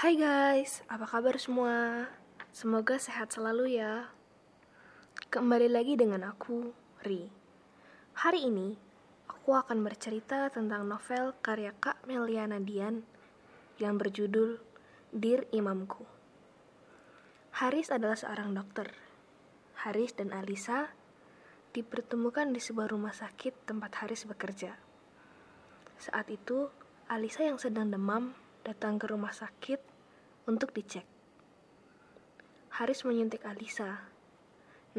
Hai guys, apa kabar semua? Semoga sehat selalu ya. Kembali lagi dengan aku, Ri. Hari ini, aku akan bercerita tentang novel karya Kak Meliana Dian yang berjudul Dir Imamku. Haris adalah seorang dokter. Haris dan Alisa dipertemukan di sebuah rumah sakit tempat Haris bekerja. Saat itu, Alisa yang sedang demam datang ke rumah sakit untuk dicek. Haris menyuntik Alisa.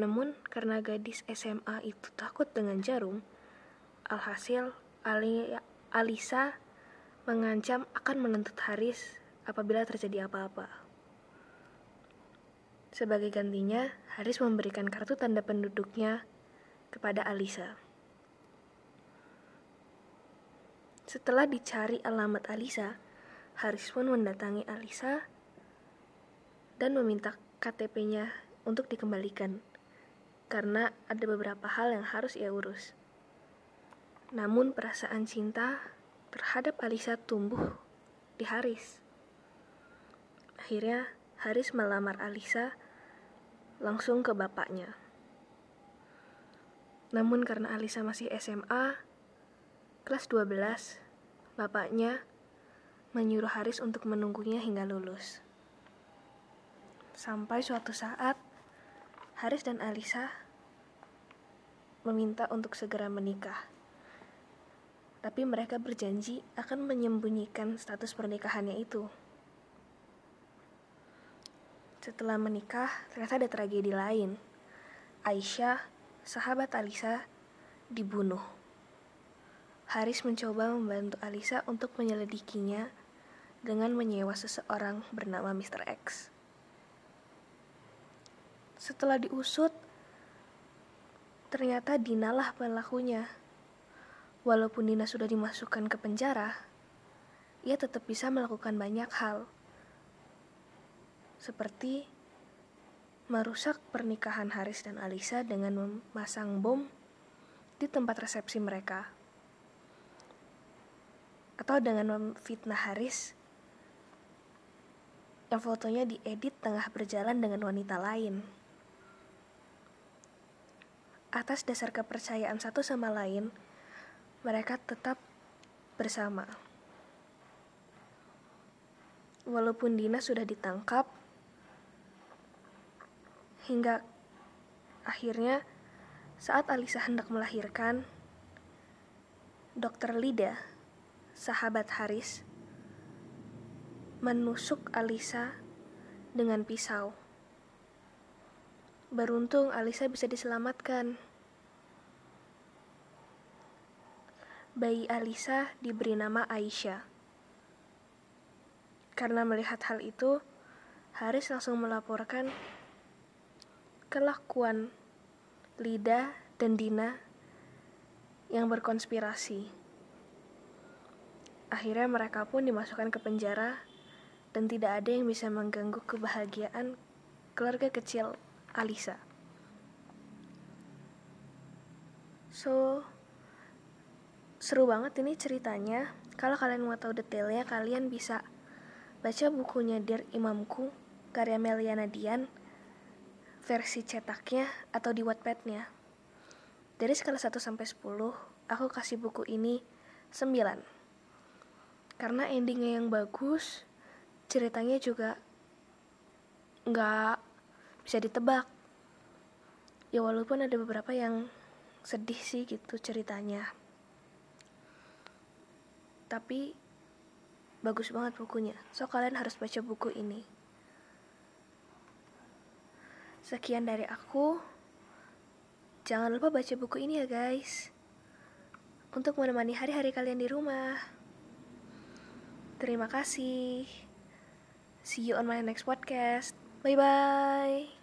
Namun, karena gadis SMA itu takut dengan jarum, alhasil Ali Alisa mengancam akan menuntut Haris apabila terjadi apa-apa. Sebagai gantinya, Haris memberikan kartu tanda penduduknya kepada Alisa. Setelah dicari alamat Alisa, Haris pun mendatangi Alisa dan meminta KTP-nya untuk dikembalikan karena ada beberapa hal yang harus ia urus. Namun perasaan cinta terhadap Alisa tumbuh di Haris. Akhirnya Haris melamar Alisa langsung ke bapaknya. Namun karena Alisa masih SMA, kelas 12, bapaknya menyuruh Haris untuk menunggunya hingga lulus. Sampai suatu saat, Haris dan Alisa meminta untuk segera menikah. Tapi mereka berjanji akan menyembunyikan status pernikahannya itu. Setelah menikah, ternyata ada tragedi lain. Aisyah sahabat Alisa dibunuh. Haris mencoba membantu Alisa untuk menyelidikinya dengan menyewa seseorang bernama Mr. X. Setelah diusut, ternyata Dina lah pelakunya. Walaupun Dina sudah dimasukkan ke penjara, ia tetap bisa melakukan banyak hal. Seperti merusak pernikahan Haris dan Alisa dengan memasang bom di tempat resepsi mereka. Atau dengan memfitnah Haris yang fotonya diedit tengah berjalan dengan wanita lain. Atas dasar kepercayaan satu sama lain, mereka tetap bersama. Walaupun Dina sudah ditangkap, Hingga akhirnya saat Alisa hendak melahirkan, Dokter Lida, sahabat Haris, menusuk Alisa dengan pisau. Beruntung Alisa bisa diselamatkan. Bayi Alisa diberi nama Aisyah. Karena melihat hal itu, Haris langsung melaporkan kelakuan Lida dan Dina yang berkonspirasi. Akhirnya mereka pun dimasukkan ke penjara dan tidak ada yang bisa mengganggu kebahagiaan keluarga kecil Alisa. So, seru banget ini ceritanya. Kalau kalian mau tahu detailnya, kalian bisa baca bukunya Dear Imamku karya Meliana Dian versi cetaknya atau di Wattpad-nya. Dari skala 1 sampai 10, aku kasih buku ini 9. Karena endingnya yang bagus, ceritanya juga nggak bisa ditebak. Ya walaupun ada beberapa yang sedih sih gitu ceritanya. Tapi bagus banget bukunya. So kalian harus baca buku ini. Sekian dari aku. Jangan lupa baca buku ini ya guys. Untuk menemani hari-hari kalian di rumah. Terima kasih. See you on my next podcast. 拜拜。